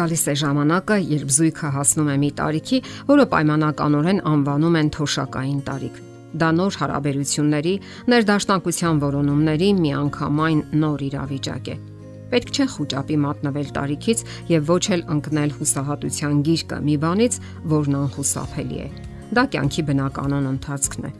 Գալիս է ժամանակը, երբ զույգը հասնում է մի տարիքի, որը պայմանականորեն անվանում են թոշակային տարիք։ Դա նոր հարաբերությունների, ներդաշնակության որոնումների միանգամայն նոր իրավիճակ է։ Պետք չէ խոճապի մատնվել տարիքից եւ ոչ էլ ընկնել հուսահատության գիրկը մի բանից, որն անխուսափելի է։ Դա կյանքի բնականon ընթացքն է։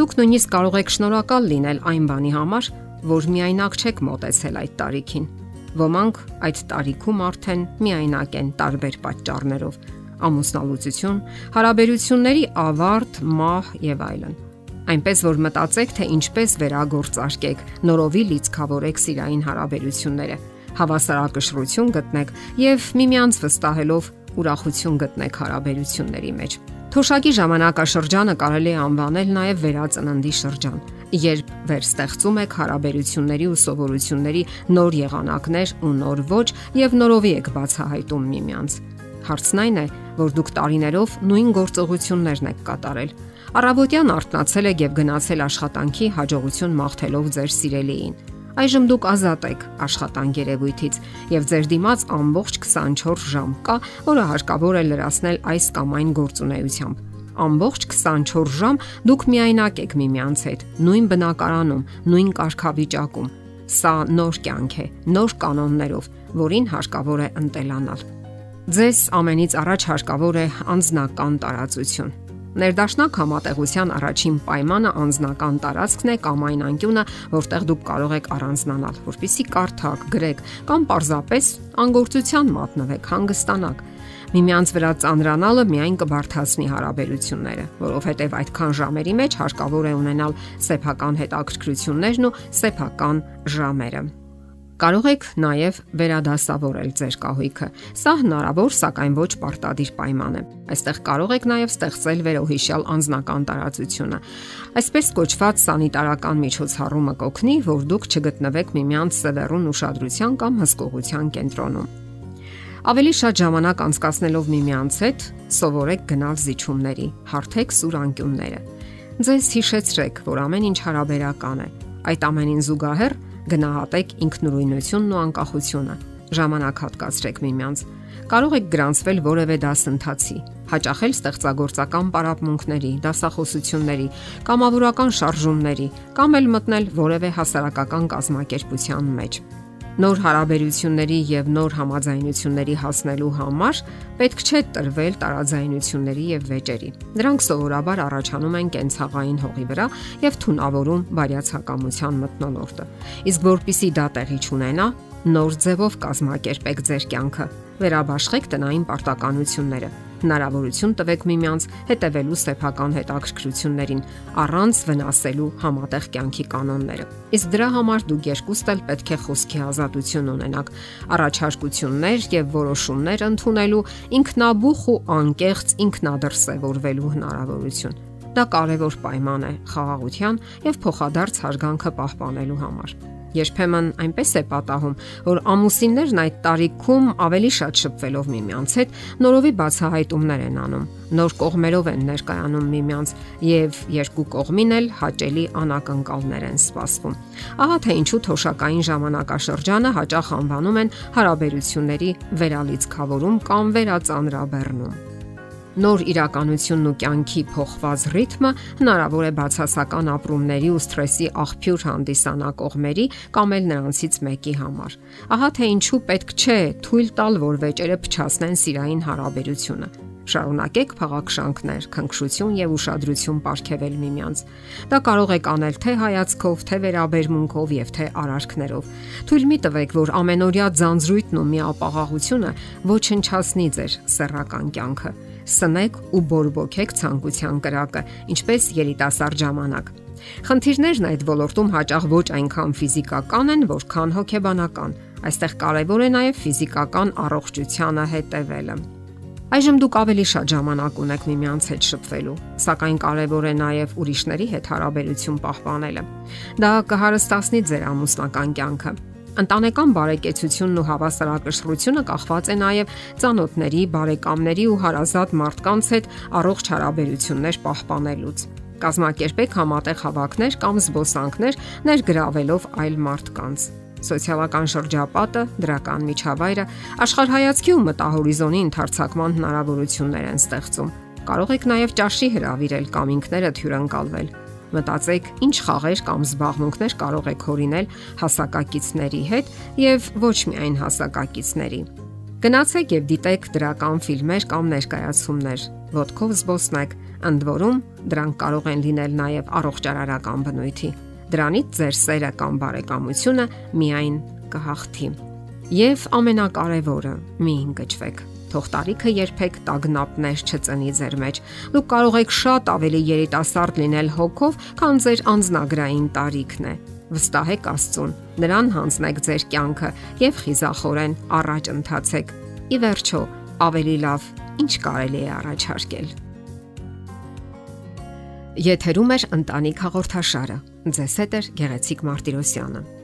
Դուք նույնիսկ կարող եք շնորհակալ լինել այն բանի համար, որ միայնակ չեք մտածել այդ տարիքին Ոմանք այդ տարիքում արդեն միայնակ են տարբեր պատճառներով՝ ամուսնալուծություն, հարաբերությունների ավարտ, մահ եւ այլն։ Այնպես որ մտածեք, թե ինչպես վերագործարկեք, նորովի լիցքավորեք սիրային հարաբերությունները, հավասարակշռություն գտնեք եւ միմյանց վստահելով ուրախություն գտնեք հարաբերությունների մեջ։ Թոշակի ժամանակաշրջանը կարելի է անվանել նաև վերածննդի շրջան երբ վերստեղծում եք հարաբերությունների ու սովորությունների նոր եղանակներ ու նոր ոչ եւ նորովի եք բացահայտում միմյանց։ Հարցն այն է, որ դուք տարիներով նույն գործողություններն եք կատարել։ Առավոտյան արթնացել եք եւ գնացել աշխատանքի հաջողություն մաղթելով ձեր սիրելիին։ Այժմ դուք ազատ եք աշխատանք երևույթից եւ ձեր դիմաց ամբողջ 24 ժամ կա, որը հարկավոր է լրացնել այս կամ այն գործունեությամբ ամբողջ 24 ժամ դուք միայնակ եք միմյանց հետ, նույն բնակարանում, նույն կարգավիճակում։ Սա նոր կյանք է, նոր կանոններով, որին հարկավոր է ընտելանալ։ Ձեզ ամենից առաջ հարկավոր է անznական տարածություն։ Ներդաշնակ համատեղության առաջին պայմանը անznական տարածքն է կամ այն անկյունը, որտեղ դուք կարող եք առանձնանալ, որpիսի կարդակ, գրեք կամ պարզապես անգործության մատնվեք, հանգստանաք Միմյանց վրա ծանրանալը միայն կբարթացնի հարաբերությունները, որովհետև այդքան ժամերի մեջ հարկավոր է ունենալ սեփական հետաքրքրություններն ու սեփական ժամերը։ Կարող եք նաև վերադասավորել ձեր կահույքը։ Սա հնարավոր, սակայն ոչ պարտադիր պայման է։ Այստեղ կարող եք նաև ստեղծել վերոհիշյալ անձնական տարածությունը։ Այսպես կոչված սանիտարական միջոցառումը կօգնի, որ դուք չգտնվեք միմյանց սևեռուն ուշադրության կամ հսկողության կենտրոնում։ Ավելի շատ ժամանակ անցկացնելով միմյանց հետ, սովորեք գնալ զիջումների, հարթեք սուր անկյունները։ Ձեզ հիշեցրեք, որ ամեն ինչ հարաբերական է։ Այդ ամենին զուգահեռ գնահատեք ինքնուրույնությունն ու անկախությունը։ Ժամանակ հատկացրեք միմյանց։ Կարող եք գրանցվել որևէ դասընթացի, հաճախել ստեղծագործական պարապմունքների, դասախոսությունների, կամավորական շարժումների կամ էլ մտնել որևէ հասարակական կազմակերպության մեջ Նոր հարաբերությունների եւ նոր համաձայնությունների հասնելու համար պետք չէ տրվել տարաձայնությունների եւ վեճերի։ Դրանք սովորաբար առաջանում են կենցաղային հողի վրա եւ թունավորում բարյացակամության մտնոլորտը։ Իսկ որpիսի դա տեղի չունենա, նոր ձևով կազմակերպեք ձեր կյանքը։ Վերաբաշխեք տնային պարտականությունները հնարավորություն տվեք միմյանց հետևելու սեփական հետաքրքրություններին առանց վնասելու համատեղ կյանքի կանոնները։ Իսկ դրա համար դուք երկուստ էլ պետք է խոսքի ազատություն ունենաք, առաջարկություններ եւ որոշումներ ընդունելու ինքնաբուխ ու անկեղծ ինքնադրսևորվելու հնարավորություն։ Դա կարևոր պայման է խաղաղության եւ փոխադարձ հարգանքը պահպանելու համար։ Երբեմն այնպես է պատահում, որ ամուսիններն այդ տարիքում ավելի շատ շփվելով միմյանց հետ նորովի բացահայտումներ են անում, նոր կողմերով են ներկայանում միմյանց եւ երկու կողմին էլ հաճելի անակնկալներ են սպասվում։ Ահա թե ինչու թոշակային ժամանակաշրջանը հաճախ անվանում են հարաբերությունների վերալիցքավորում կամ վերածանրաբեռնում նոր իրականությունն ու կյանքի փոխված ռիթմը հնարավոր է բացասական ապրումների ու սթրեսի աղբյուր հանդիսանա կողմերի կամ էլ նրանցից մեկի համար։ Ահա թե ինչու պետք չէ թույլ տալ, որ վեճերը փչացնեն սիրային հարաբերությունը։ Շարունակեք փաղաքշանքներ, քնքշություն եւ ուշադրություն ապարգևել միմյանց։ Դա կարող եք անել թե հայացքով, թե վերաբերմունքով եւ թե արարքներով։ Թույլ մի տվեք, որ ամենօրյա ձանձրույթն ու միապաղաղությունը ոչնչացնի ձեր սեռական կյանքը սնեք ու բորբոքեք ցանկության կրակը, ինչպես երիտասարդ ժամանակ։ Խնդիրներն այդ ոլորտում հաճախ ոչ այնքան ֆիզիկական են, որքան հոգեբանական։ Այստեղ կարևոր է նաև ֆիզիկական առողջությանը հետևելը։ Այժմ դուք ավելի շատ ժամանակ ունեք միմյանց հետ շփվելու, սակայն կարևոր է նաև ուրիշների հետ հարաբերություն պահպանելը։ Դա կհարստացնի ձեր ամուսնական կյանքը Ընտանեկան բարեկեցությունն ու հավասարակշռությունը կախված է նաև ծանոթների, բարեկամների ու հարազատ մարդկանց հետ առողջ հարաբերություններ պահպանելուց։ Կազմակերպեք համատեղ հավաքներ կամ զբոսանքներ ներգրավելով այլ մարդկանց։ Սոցիալական շրջապատը, դրական միջավայրը աշխարհայացքի ու մտահորիզոնի ընդարձակման հնարավորություններ են ստեղծում։ Կարող եք նաև ճաշի հravirել կամ ինքներդ հյուրընկալվել։ Մտածեք, ինչ խաղեր կամ զբաղմունքներ կարող եք հորինել հասակակիցների հետ եւ ոչ միայն հասակակիցների։ Գնացեք եւ դիտեք դրական ֆիլմեր կամ ներկայացումներ։ Ոտքով զբոսնեք, ընդ որում դրանք կարող են լինել նաեւ առողջարարական բնույթի։ Դրանից ձեր սերը կամ բարեկամությունը միայն կհաղթի։ Եվ ամենակարևորը՝ մի ընկճվեք թող տարիքը երբեք տագնապներ չծնի ձեր մեջ։ Դուք կարող եք շատ ավելի երիտասարդ լինել հոգով, քան ձեր անznագրային տարիքն է։ Վստահեք Աստծուն։ Նրան հանձնեք ձեր կյանքը եւ խիզախորեն առաջ ընթացեք։ Ի վերջո, ավելի լավ ինչ կարելի է առաջարկել։ Եթերում է ընտանիք հաղորդաշարը։ Ձեզ հետ է Գեղեցիկ Մարտիրոսյանը։